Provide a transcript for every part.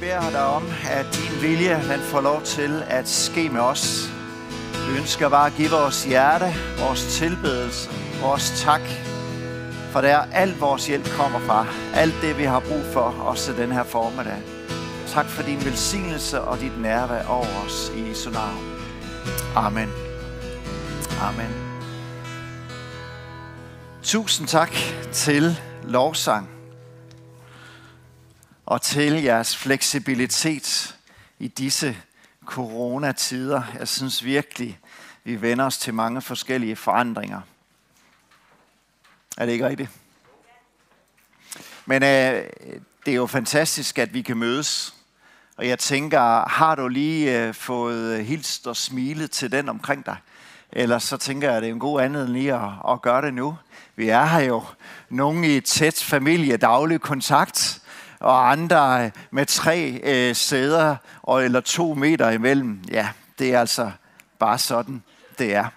beder dig om, at din vilje den får lov til at ske med os. Vi ønsker bare at give vores hjerte, vores tilbedelse, vores tak. For der alt vores hjælp kommer fra. Alt det, vi har brug for, også den her formiddag. Tak for din velsignelse og dit nærvær over os i Jesu navn. Amen. Amen. Tusind tak til lovsang og til jeres fleksibilitet i disse coronatider. Jeg synes virkelig, vi vender os til mange forskellige forandringer. Er det ikke rigtigt? Men øh, det er jo fantastisk, at vi kan mødes. Og jeg tænker, har du lige øh, fået hilst og smilet til den omkring dig? Eller så tænker jeg, at det er en god anledning lige at, at gøre det nu. Vi er her jo nogen i tæt familie, daglig kontakt, og andre øh, med tre øh, sæder og eller to meter imellem. Ja, det er altså bare sådan, det er.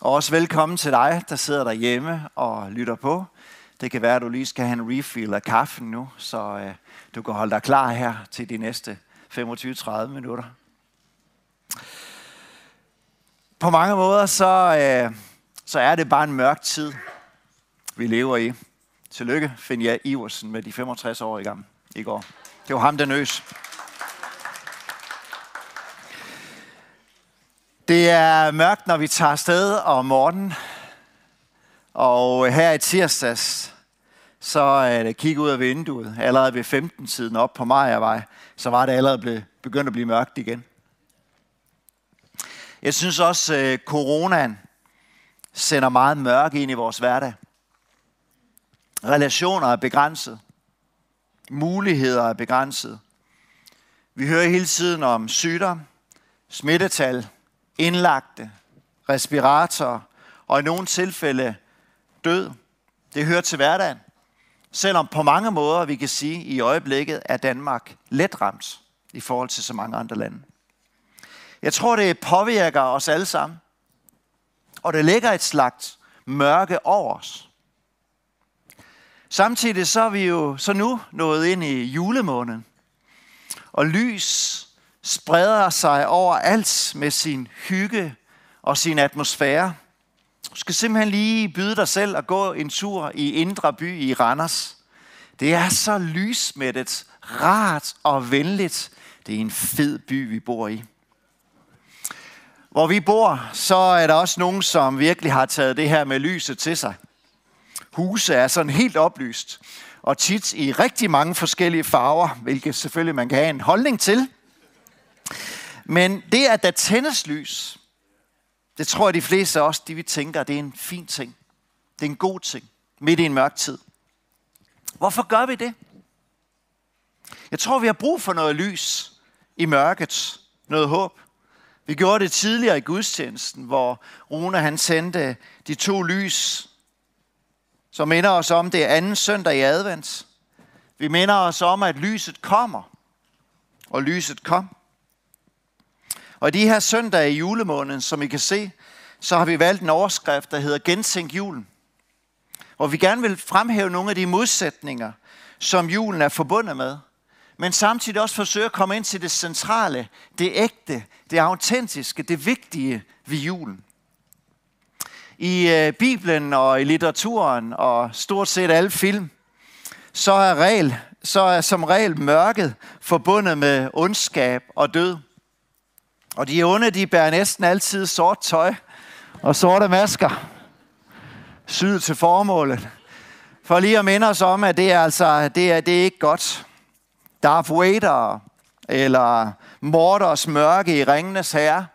Og også velkommen til dig, der sidder derhjemme og lytter på. Det kan være, at du lige skal have en refill af kaffen nu, så øh, du kan holde dig klar her til de næste 25-30 minutter. På mange måder, så, øh, så er det bare en mørk tid, vi lever i. Tillykke, Finja Iversen med de 65 år i gang i går. Det var ham, der nøs. Det er mørkt, når vi tager afsted om morgenen. Og her i tirsdags, så øh, er det kigge ud af vinduet, allerede ved 15-tiden op på Majervej, så var det allerede begyndt at blive mørkt igen. Jeg synes også, at coronaen sender meget mørke ind i vores hverdag. Relationer er begrænset. Muligheder er begrænset. Vi hører hele tiden om sygdom, smittetal, indlagte, respirator og i nogle tilfælde død. Det hører til hverdagen. Selvom på mange måder, vi kan sige, i øjeblikket er Danmark let ramt i forhold til så mange andre lande. Jeg tror, det påvirker os alle sammen. Og det lægger et slags mørke over os. Samtidig så er vi jo så nu nået ind i julemåneden. Og lys spreder sig over alt med sin hygge og sin atmosfære. Du skal simpelthen lige byde dig selv at gå en tur i Indre By i Randers. Det er så lysmættet, rart og venligt. Det er en fed by, vi bor i. Hvor vi bor, så er der også nogen, som virkelig har taget det her med lyset til sig. Huse er sådan helt oplyst, og tit i rigtig mange forskellige farver, hvilket selvfølgelig man kan have en holdning til. Men det, at der tændes lys, det tror jeg, de fleste af os, de vi tænker, det er en fin ting. Det er en god ting, midt i en mørk tid. Hvorfor gør vi det? Jeg tror, vi har brug for noget lys i mørket. Noget håb. Vi gjorde det tidligere i gudstjenesten, hvor Rune han sendte de to lys, som minder os om det anden søndag i advent. Vi minder os om, at lyset kommer, og lyset kom. Og i de her søndage i julemåneden, som I kan se, så har vi valgt en overskrift, der hedder Gensænk julen. Hvor vi gerne vil fremhæve nogle af de modsætninger, som julen er forbundet med. Men samtidig også forsøge at komme ind til det centrale, det ægte, det autentiske, det vigtige ved julen. I øh, Bibelen og i litteraturen og stort set alle film, så er, regel, så er som regel mørket forbundet med ondskab og død. Og de onde, de bærer næsten altid sort tøj og sorte masker. Syd til formålet. For lige at minde os om, at det er altså det er, det er ikke godt. Darth Vader eller morders mørke i ringenes herre.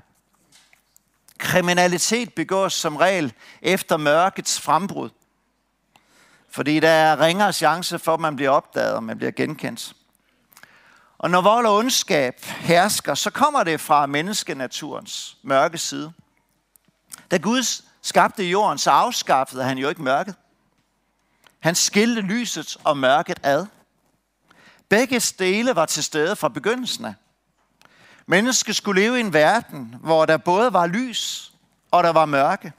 Kriminalitet begås som regel efter mørkets frembrud. Fordi der er ringere chance for, at man bliver opdaget og man bliver genkendt. Og når vold og ondskab hersker, så kommer det fra menneskenaturens mørke side. Da Gud skabte jorden, så afskaffede han jo ikke mørket. Han skilte lyset og mørket ad. Begge dele var til stede fra begyndelsen af. Mennesket skulle leve i en verden, hvor der både var lys og der var mørke.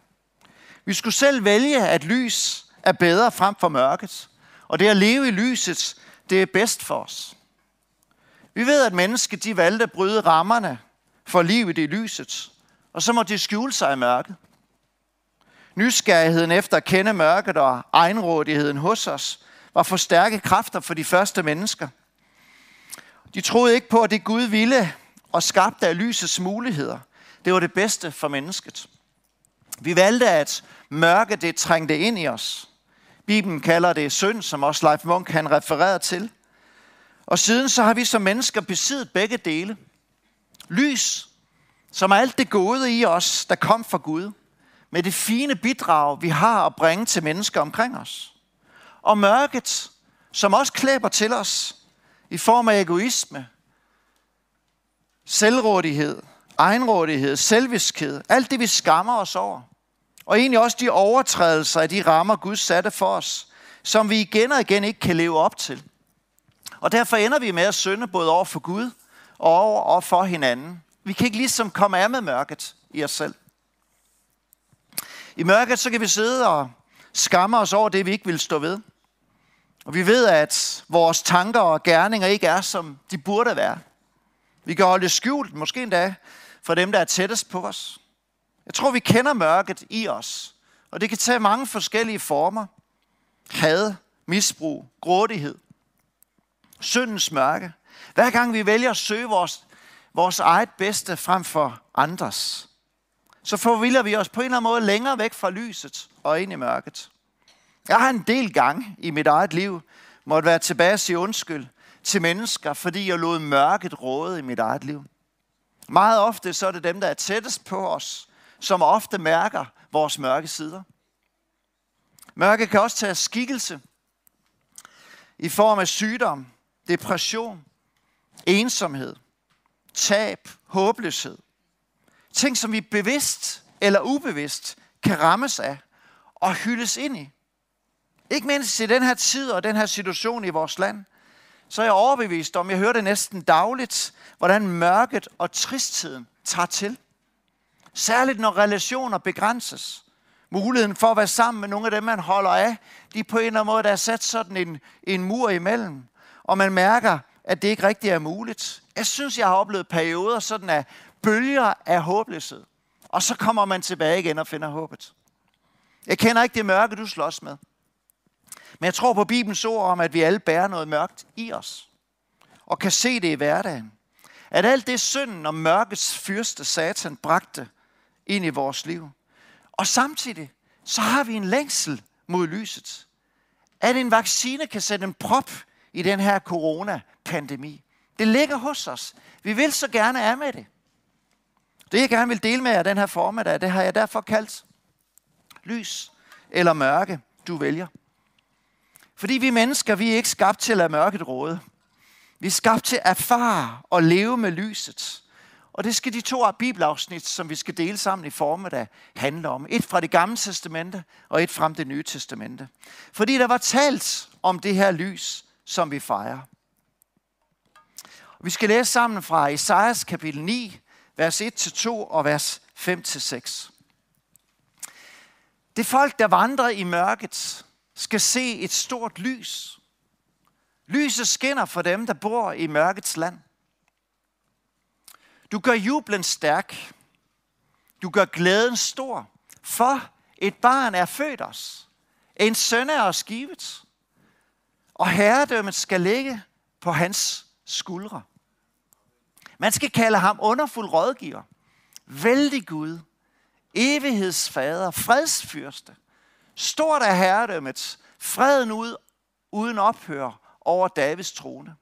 Vi skulle selv vælge, at lys er bedre frem for mørket. Og det at leve i lyset, det er bedst for os. Vi ved, at mennesket de valgte at bryde rammerne for livet i lyset, og så må de skjule sig i mørket. Nysgerrigheden efter at kende mørket og egenrådigheden hos os var for stærke kræfter for de første mennesker. De troede ikke på, at det Gud ville og skabte af lysets muligheder, det var det bedste for mennesket. Vi valgte, at mørke det trængte ind i os. Bibelen kalder det synd, som også Leif Munk han referere til. Og siden så har vi som mennesker besiddet begge dele. Lys, som er alt det gode i os, der kom fra Gud. Med det fine bidrag, vi har at bringe til mennesker omkring os. Og mørket, som også klæber til os i form af egoisme, selvrådighed, egenrådighed, selviskhed, alt det vi skammer os over. Og egentlig også de overtrædelser af de rammer, Gud satte for os, som vi igen og igen ikke kan leve op til. Og derfor ender vi med at synde både over for Gud og over og for hinanden. Vi kan ikke ligesom komme af med mørket i os selv. I mørket så kan vi sidde og skamme os over det, vi ikke vil stå ved. Og vi ved, at vores tanker og gerninger ikke er, som de burde være. Vi kan holde skjult, måske endda, for dem, der er tættest på os. Jeg tror, vi kender mørket i os, og det kan tage mange forskellige former. Had, misbrug, grådighed, syndens mørke. Hver gang vi vælger at søge vores, vores eget bedste frem for andres, så forvilder vi os på en eller anden måde længere væk fra lyset og ind i mørket. Jeg har en del gange i mit eget liv måtte være tilbage og sige undskyld til mennesker, fordi jeg lod mørket råde i mit eget liv. Meget ofte så er det dem, der er tættest på os, som ofte mærker vores mørke sider. Mørke kan også tage skikkelse i form af sygdom, depression, ensomhed, tab, håbløshed. Ting, som vi bevidst eller ubevidst kan rammes af og hyldes ind i. Ikke mindst i den her tid og den her situation i vores land, så er jeg overbevist om, jeg hører det næsten dagligt, hvordan mørket og tristheden tager til. Særligt når relationer begrænses. Muligheden for at være sammen med nogle af dem, man holder af, de på en eller anden måde, der er sat sådan en, en mur imellem. Og man mærker, at det ikke rigtig er muligt. Jeg synes, jeg har oplevet perioder sådan af bølger af håbløshed. Og så kommer man tilbage igen og finder håbet. Jeg kender ikke det mørke, du slås med. Men jeg tror på Bibelens ord om, at vi alle bærer noget mørkt i os. Og kan se det i hverdagen. At alt det synden og mørkets fyrste satan bragte ind i vores liv. Og samtidig så har vi en længsel mod lyset. At en vaccine kan sætte en prop i den her coronapandemi. Det ligger hos os. Vi vil så gerne af med det. Det jeg gerne vil dele med jer den her formiddag, det har jeg derfor kaldt lys eller mørke, du vælger. Fordi vi mennesker, vi er ikke skabt til at lade mørket råde. Vi er skabt til at erfare og leve med lyset. Og det skal de to bibelafsnit, som vi skal dele sammen i formiddag, handle om. Et fra det gamle testamente, og et fra det nye testamente. Fordi der var talt om det her lys, som vi fejrer. Vi skal læse sammen fra Esajas kapitel 9, vers 1-2 og vers 5-6. Det folk, der vandrer i mørket, skal se et stort lys. Lyset skinner for dem, der bor i mørkets land. Du gør jublen stærk. Du gør glæden stor. For et barn er født os. En søn er os givet. Og herredømmet skal ligge på hans skuldre. Man skal kalde ham underfuld rådgiver. Vældig Gud. Evighedsfader. Fredsfyrste. Stort er herredømmet. Freden ud, uden ophør over Davids trone.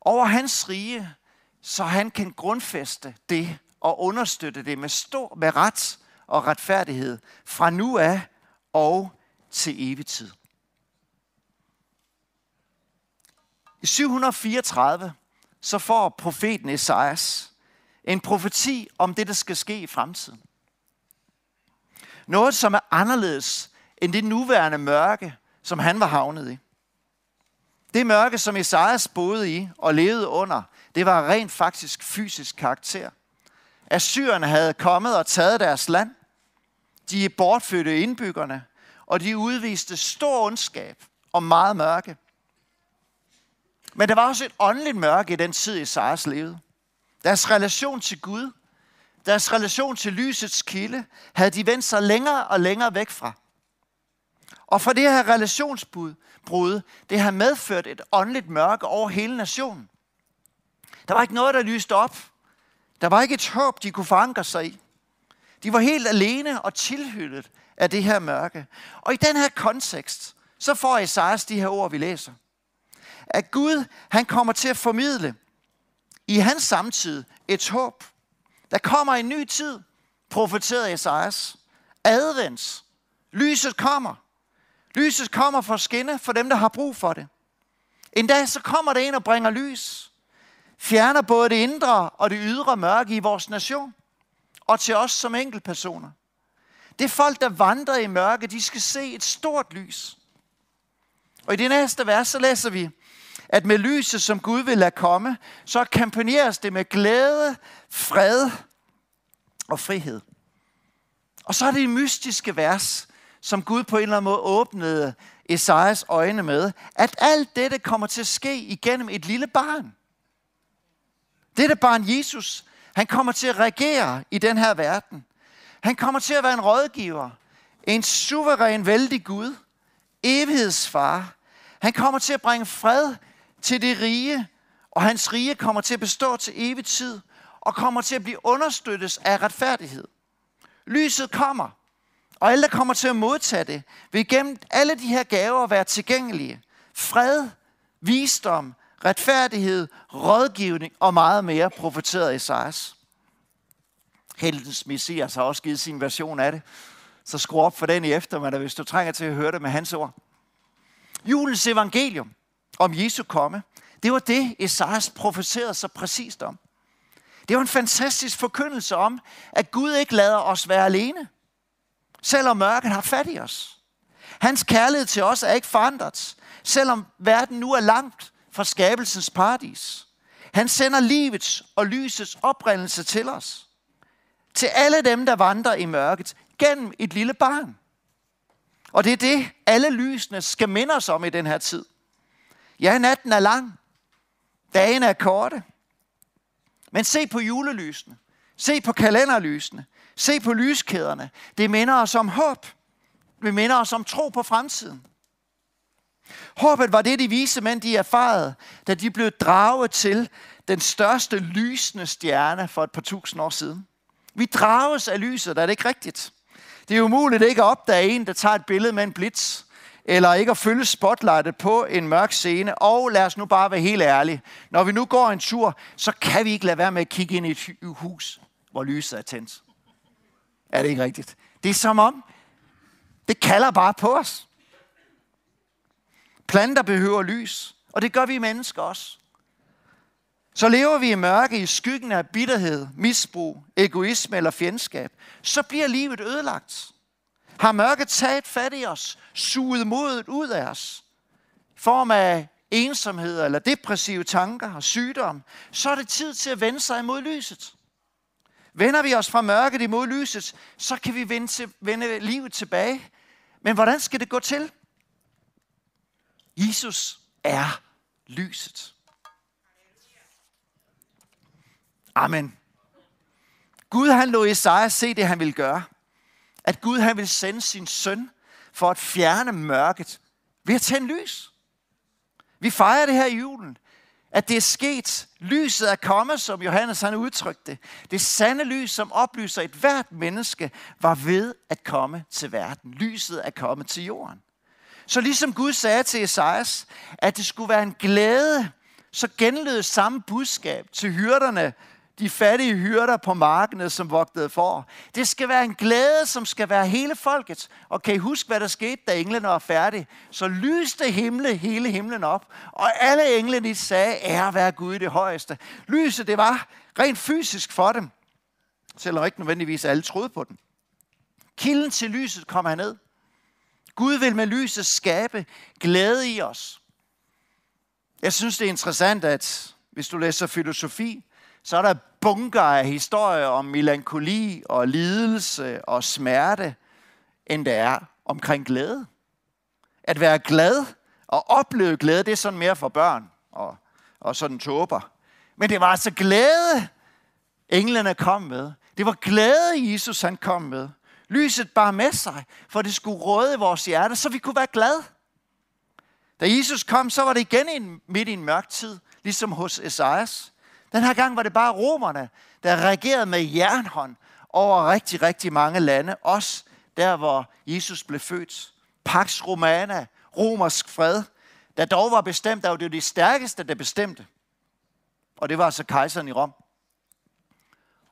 Over hans rige så han kan grundfæste det og understøtte det med, stor, med ret og retfærdighed fra nu af og til evig tid. I 734 så får profeten Esajas en profeti om det, der skal ske i fremtiden. Noget, som er anderledes end det nuværende mørke, som han var havnet i. Det mørke, som Esajas boede i og levede under, det var rent faktisk fysisk karakter. Assyrerne havde kommet og taget deres land. De bortfødte indbyggerne, og de udviste stor ondskab og meget mørke. Men der var også et åndeligt mørke i den tid, Esajas levede. Deres relation til Gud, deres relation til lysets kilde, havde de vendt sig længere og længere væk fra. Og for det her relationsbrud, det har medført et åndeligt mørke over hele nationen. Der var ikke noget, der lyste op. Der var ikke et håb, de kunne forankre sig i. De var helt alene og tilhyllet af det her mørke. Og i den her kontekst, så får Esajas de her ord, vi læser. At Gud, han kommer til at formidle i hans samtid et håb. Der kommer en ny tid, profeterede Esajas. Advents. Lyset kommer. Lyset kommer for at skinne for dem, der har brug for det. En dag så kommer det ind og bringer lys. Fjerner både det indre og det ydre mørke i vores nation. Og til os som enkeltpersoner. Det folk, der vandrer i mørke, de skal se et stort lys. Og i det næste vers, så læser vi, at med lyset, som Gud vil lade komme, så kampagneres det med glæde, fred og frihed. Og så er det en mystiske vers, som Gud på en eller anden måde åbnede Esajas øjne med, at alt dette kommer til at ske igennem et lille barn. Dette barn Jesus, han kommer til at regere i den her verden. Han kommer til at være en rådgiver, en suveræn, vældig Gud, evighedsfar. Han kommer til at bringe fred til det rige, og hans rige kommer til at bestå til evig tid, og kommer til at blive understøttet af retfærdighed. Lyset kommer, og alle, der kommer til at modtage det, vil gennem alle de her gaver være tilgængelige. Fred, visdom, retfærdighed, rådgivning og meget mere profeteret Esajas. Heldens Messias har også givet sin version af det. Så skru op for den i eftermiddag, hvis du trænger til at høre det med hans ord. Julens evangelium om Jesu komme, det var det, Esajas profeterede så præcist om. Det var en fantastisk forkyndelse om, at Gud ikke lader os være alene, selvom mørket har fat i os. Hans kærlighed til os er ikke forandret, selvom verden nu er langt fra skabelsens paradis. Han sender livets og lysets oprindelse til os. Til alle dem, der vandrer i mørket, gennem et lille barn. Og det er det, alle lysene skal minde os om i den her tid. Ja, natten er lang. Dagen er korte. Men se på julelysene. Se på kalenderlysene. Se på lyskæderne. Det minder os om håb. Det minder os om tro på fremtiden. Håbet var det, de vise mænd de erfarede, da de blev draget til den største lysende stjerne for et par tusind år siden. Vi drages af lyset, er det ikke rigtigt. Det er umuligt ikke at opdage en, der tager et billede med en blitz, eller ikke at følge spotlightet på en mørk scene. Og lad os nu bare være helt ærlige. Når vi nu går en tur, så kan vi ikke lade være med at kigge ind i et hus, hvor lyset er tændt. Er det ikke rigtigt? Det er som om, det kalder bare på os. Planter behøver lys, og det gør vi mennesker også. Så lever vi i mørke i skyggen af bitterhed, misbrug, egoisme eller fjendskab, så bliver livet ødelagt. Har mørket taget fat i os, suget modet ud af os, i form af ensomhed eller depressive tanker og sygdom, så er det tid til at vende sig imod lyset. Vender vi os fra mørket imod lyset, så kan vi vende, til, vende livet tilbage. Men hvordan skal det gå til? Jesus er lyset. Amen. Gud han lå Isaiah se det, han ville gøre. At Gud han vil sende sin søn for at fjerne mørket ved at tænde lys. Vi fejrer det her i julen, at det er sket. Lyset er kommet, som Johannes han udtrykte det. Det sande lys, som oplyser et hvert menneske, var ved at komme til verden. Lyset er kommet til jorden. Så ligesom Gud sagde til Esajas, at det skulle være en glæde, så genlød samme budskab til hyrderne de fattige hyrder på markene, som vogtede for. Det skal være en glæde, som skal være hele folket. Og kan I huske, hvad der skete, da englene var færdige? Så lyste himle hele himlen op, og alle englene sagde, ære være Gud i det højeste. Lyset, det var rent fysisk for dem, selvom ikke nødvendigvis alle troede på den. Kilden til lyset kom ned. Gud vil med lyset skabe glæde i os. Jeg synes, det er interessant, at hvis du læser filosofi, så er der bunker af historier om melankoli og lidelse og smerte, end der er omkring glæde. At være glad Og opleve glæde, det er sådan mere for børn og, og sådan tåber. Men det var altså glæde, englene kom med. Det var glæde, Jesus han kom med. Lyset bare med sig, for det skulle råde vores hjerte, så vi kunne være glade. Da Jesus kom, så var det igen en, midt i en mørk tid, ligesom hos Esajas. Den her gang var det bare romerne, der reagerede med jernhånd over rigtig, rigtig mange lande. Også der, hvor Jesus blev født. Pax Romana, romersk fred, der dog var bestemt, der var det de stærkeste, der bestemte. Og det var altså kejseren i Rom.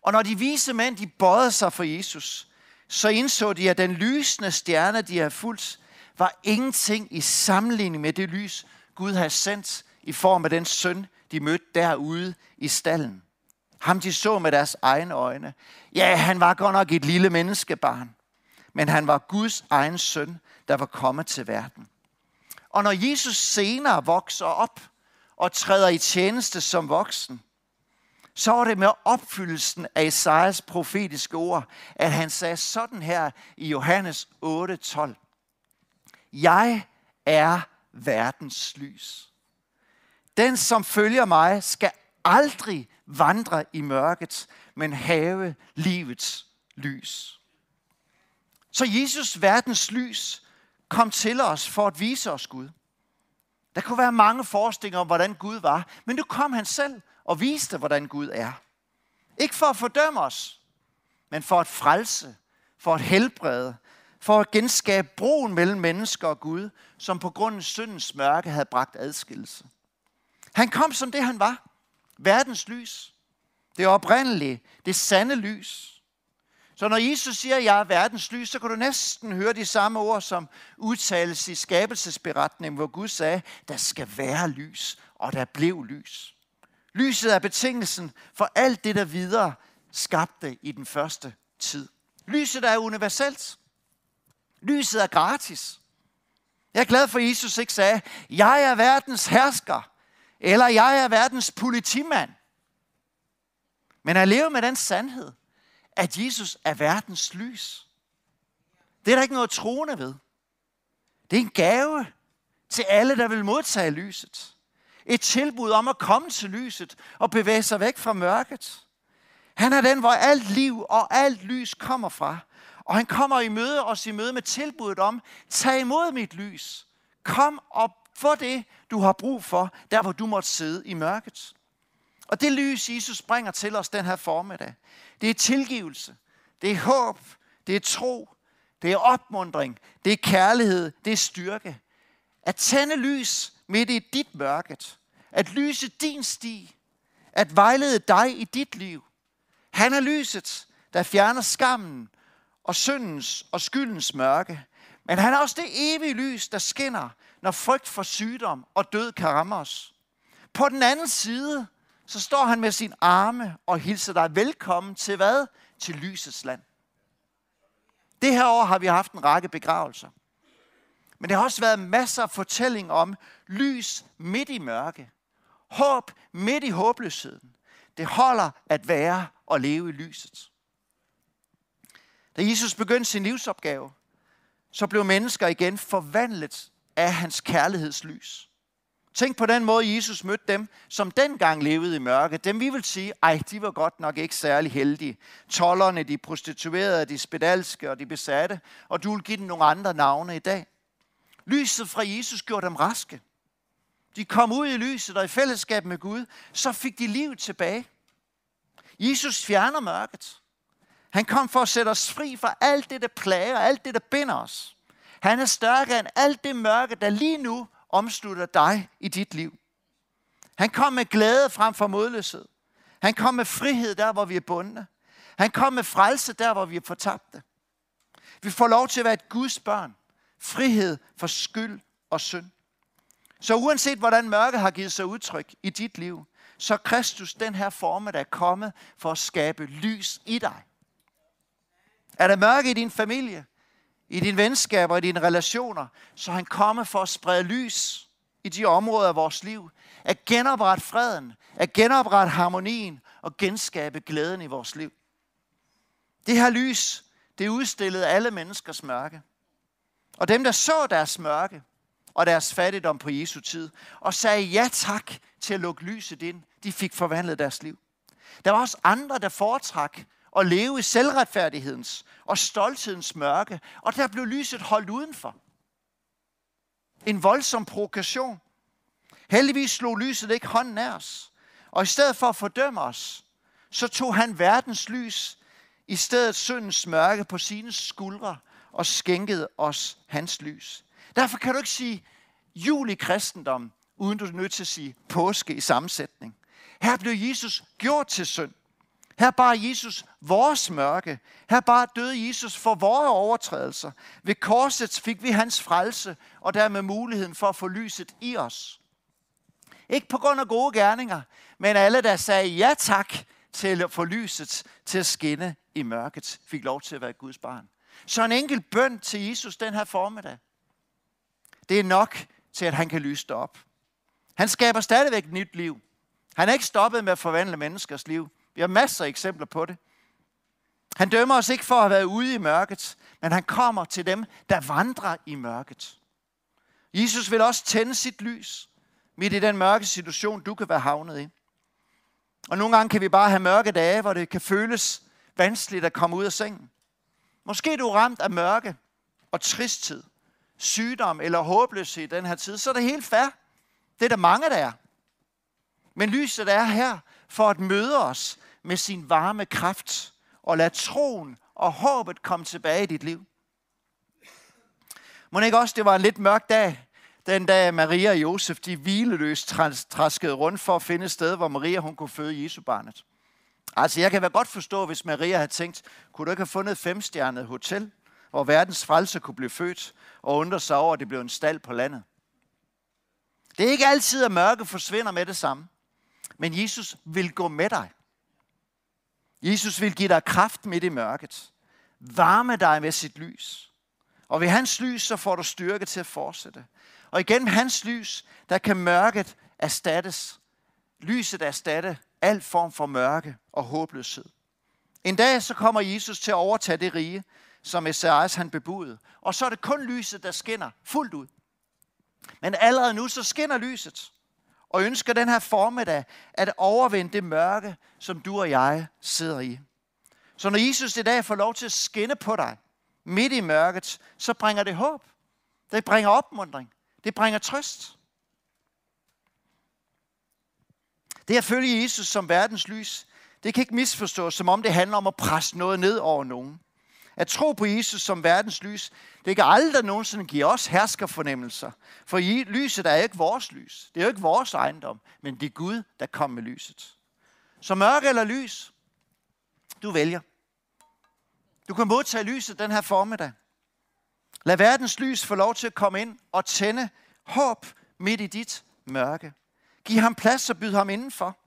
Og når de vise mænd, de bøjede sig for Jesus, så indså de, at den lysende stjerne, de havde fulgt, var ingenting i sammenligning med det lys, Gud havde sendt i form af den søn, de mødte derude i stallen. Ham de så med deres egne øjne. Ja, han var godt nok et lille menneskebarn, men han var Guds egen søn, der var kommet til verden. Og når Jesus senere vokser op og træder i tjeneste som voksen, så var det med opfyldelsen af Esajas profetiske ord, at han sagde sådan her i Johannes 8:12. Jeg er verdens lys. Den, som følger mig, skal aldrig vandre i mørket, men have livets lys. Så Jesus, verdens lys, kom til os for at vise os Gud. Der kunne være mange forestillinger om, hvordan Gud var, men nu kom han selv og viste, hvordan Gud er. Ikke for at fordømme os, men for at frelse, for at helbrede, for at genskabe broen mellem mennesker og Gud, som på grund af syndens mørke havde bragt adskillelse. Han kom som det, han var. Verdens lys. Det oprindelige, det sande lys. Så når Jesus siger, at jeg er verdens lys, så kan du næsten høre de samme ord, som udtales i skabelsesberetningen, hvor Gud sagde, der skal være lys, og der blev lys. Lyset er betingelsen for alt det, der videre skabte i den første tid. Lyset er universelt. Lyset er gratis. Jeg er glad for, at Jesus ikke sagde, jeg er verdens hersker, eller jeg er verdens politimand. Men at leve med den sandhed, at Jesus er verdens lys. Det er der ikke noget troende ved. Det er en gave til alle, der vil modtage lyset. Et tilbud om at komme til lyset og bevæge sig væk fra mørket. Han er den, hvor alt liv og alt lys kommer fra. Og han kommer i møde os i møde med tilbuddet om, tag imod mit lys. Kom og få det, du har brug for, der hvor du måtte sidde i mørket. Og det lys, Jesus bringer til os den her formiddag, det er tilgivelse, det er håb, det er tro, det er opmundring, det er kærlighed, det er styrke. At tænde lys midt i dit mørket. At lyse din sti. At vejlede dig i dit liv. Han er lyset, der fjerner skammen og syndens og skyldens mørke. Men han er også det evige lys, der skinner, når frygt for sygdom og død kan ramme os. På den anden side, så står han med sin arme og hilser dig velkommen til hvad? Til lysets land. Det her år har vi haft en række begravelser. Men det har også været masser af fortælling om lys midt i mørke. Håb midt i håbløsheden. Det holder at være og leve i lyset. Da Jesus begyndte sin livsopgave, så blev mennesker igen forvandlet af hans kærlighedslys. Tænk på den måde, Jesus mødte dem, som dengang levede i mørke. Dem vi vil sige, ej, de var godt nok ikke særlig heldige. Tollerne, de prostituerede, de spedalske og de besatte. Og du vil give dem nogle andre navne i dag. Lyset fra Jesus gjorde dem raske. De kom ud i lyset og i fællesskab med Gud, så fik de livet tilbage. Jesus fjerner mørket. Han kom for at sætte os fri fra alt det, der plager, alt det, der binder os. Han er større end alt det mørke, der lige nu omslutter dig i dit liv. Han kom med glæde frem for modløshed. Han kom med frihed der, hvor vi er bundne. Han kom med frelse der, hvor vi er fortabte. Vi får lov til at være et Guds børn. Frihed for skyld og synd. Så uanset hvordan mørket har givet sig udtryk i dit liv, så er Kristus den her forme, der er kommet for at skabe lys i dig. Er der mørke i din familie, i dine venskaber, i dine relationer, så han kommer for at sprede lys i de områder af vores liv. At genoprette freden, at genoprette harmonien og genskabe glæden i vores liv. Det her lys, det udstillede alle menneskers mørke. Og dem, der så deres mørke, og deres fattigdom på Jesu tid, og sagde ja tak til at lukke lyset ind. De fik forvandlet deres liv. Der var også andre, der foretrak at leve i selvretfærdighedens og stolthedens mørke, og der blev lyset holdt udenfor. En voldsom provokation. Heldigvis slog lyset ikke hånden af os, og i stedet for at fordømme os, så tog han verdens lys, i stedet syndens mørke på sine skuldre, og skænkede os hans lys. Derfor kan du ikke sige jul i kristendom, uden du er nødt til at sige påske i sammensætning. Her blev Jesus gjort til synd. Her bar Jesus vores mørke. Her bar døde Jesus for vores overtrædelser. Ved korset fik vi hans frelse, og dermed muligheden for at få lyset i os. Ikke på grund af gode gerninger, men alle, der sagde ja tak til at få lyset til at skinne i mørket, fik lov til at være Guds barn. Så en enkelt bøn til Jesus den her formiddag, det er nok til, at han kan lyse det op. Han skaber stadigvæk et nyt liv. Han er ikke stoppet med at forvandle menneskers liv. Vi har masser af eksempler på det. Han dømmer os ikke for at have været ude i mørket, men han kommer til dem, der vandrer i mørket. Jesus vil også tænde sit lys midt i den mørke situation, du kan være havnet i. Og nogle gange kan vi bare have mørke dage, hvor det kan føles vanskeligt at komme ud af sengen. Måske er du ramt af mørke og tristhed, sygdom eller håbløshed i den her tid, så er det helt fair. Det er der mange, der er. Men lyset er her for at møde os med sin varme kraft og lad troen og håbet komme tilbage i dit liv. Må ikke også, det var en lidt mørk dag, den dag Maria og Josef, de hvileløst traskede rundt for at finde et sted, hvor Maria hun kunne føde Jesu barnet. Altså, jeg kan vel godt forstå, hvis Maria havde tænkt, kunne du ikke have fundet et femstjernet hotel, hvor verdens frelse kunne blive født, og undre sig over, at det blev en stald på landet. Det er ikke altid, at mørke forsvinder med det samme. Men Jesus vil gå med dig. Jesus vil give dig kraft midt i mørket. Varme dig med sit lys. Og ved hans lys, så får du styrke til at fortsætte. Og igennem hans lys, der kan mørket erstattes. Lyset erstatte al form for mørke og håbløshed. En dag så kommer Jesus til at overtage det rige, som Esajas han bebudede. Og så er det kun lyset, der skinner fuldt ud. Men allerede nu så skinner lyset. Og ønsker den her formiddag at overvinde det mørke, som du og jeg sidder i. Så når Jesus i dag får lov til at skinne på dig, midt i mørket, så bringer det håb. Det bringer opmundring. Det bringer trøst. Det at følge Jesus som verdens lys, det kan ikke misforstås, som om det handler om at presse noget ned over nogen. At tro på Jesus som verdens lys, det kan aldrig nogensinde give os herskerfornemmelser. For lyset er ikke vores lys. Det er jo ikke vores ejendom, men det er Gud, der kom med lyset. Så mørke eller lys, du vælger. Du kan modtage lyset den her formiddag. Lad verdens lys få lov til at komme ind og tænde håb midt i dit mørke. Giv ham plads og byd ham indenfor.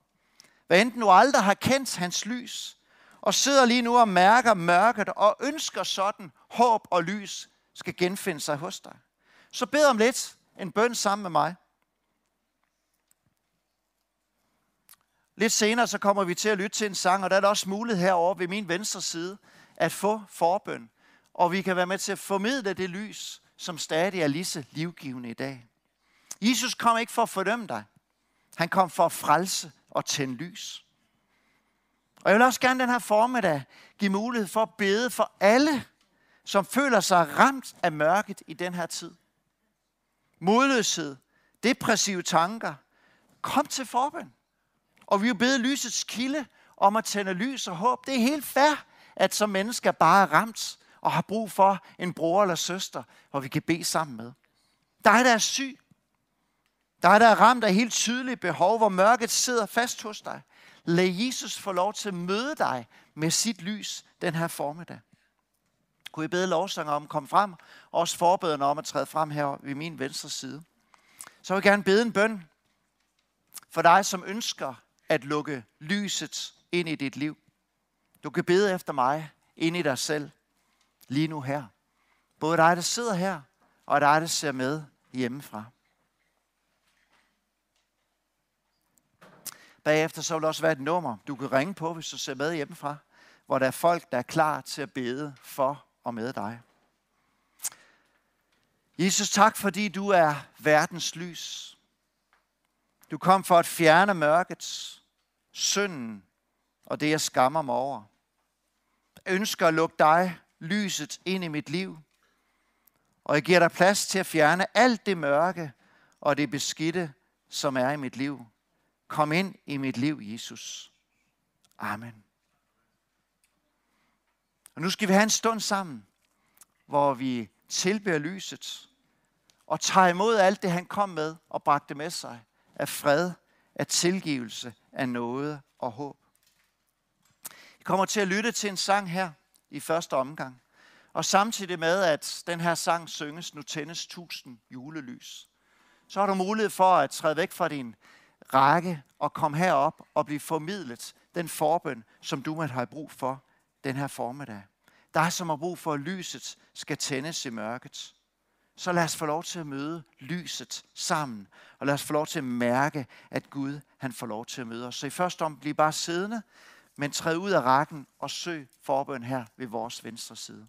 Hvad enten du aldrig har kendt hans lys, og sidder lige nu og mærker mørket og ønsker sådan håb og lys skal genfinde sig hos dig. Så bed om lidt en bøn sammen med mig. Lidt senere så kommer vi til at lytte til en sang, og der er der også mulighed herovre ved min venstre side at få forbøn. Og vi kan være med til at formidle det lys, som stadig er lige så livgivende i dag. Jesus kom ikke for at fordømme dig. Han kom for at frelse og tænde lys. Og jeg vil også gerne den her formiddag give mulighed for at bede for alle, som føler sig ramt af mørket i den her tid. Modløshed, depressive tanker. Kom til forbøn. Og vi vil bede lysets kilde om at tænde lys og håb. Det er helt fair, at som mennesker bare er ramt og har brug for en bror eller søster, hvor vi kan bede sammen med. Dig, der er syg. Dig, der er ramt af helt tydelige behov, hvor mørket sidder fast hos dig. Lad Jesus få lov til at møde dig med sit lys den her formiddag. Kunne I bede lovsanger om at komme frem, og også forbederne om at træde frem her ved min venstre side. Så vil jeg gerne bede en bøn for dig, som ønsker at lukke lyset ind i dit liv. Du kan bede efter mig ind i dig selv, lige nu her. Både dig, der sidder her, og dig, der ser med hjemmefra. Bagefter så vil der også være et nummer, du kan ringe på, hvis du ser med hjemmefra, hvor der er folk, der er klar til at bede for og med dig. Jesus, tak fordi du er verdens lys. Du kom for at fjerne mørket, synden og det, jeg skammer mig over. Jeg ønsker at lukke dig, lyset, ind i mit liv. Og jeg giver dig plads til at fjerne alt det mørke og det beskidte, som er i mit liv. Kom ind i mit liv, Jesus. Amen. Og nu skal vi have en stund sammen, hvor vi tilbærer lyset og tager imod alt det, han kom med og bragte med sig af fred, af tilgivelse, af noget og håb. Vi kommer til at lytte til en sang her i første omgang. Og samtidig med, at den her sang synges, nu tændes tusind julelys, så har du mulighed for at træde væk fra din række og komme herop og blive formidlet den forbøn, som du måtte have brug for den her formiddag. er som har brug for, at lyset skal tændes i mørket. Så lad os få lov til at møde lyset sammen, og lad os få lov til at mærke, at Gud han får lov til at møde os. Så i første om, bliv bare siddende, men træd ud af rækken og søg forbøn her ved vores venstre side.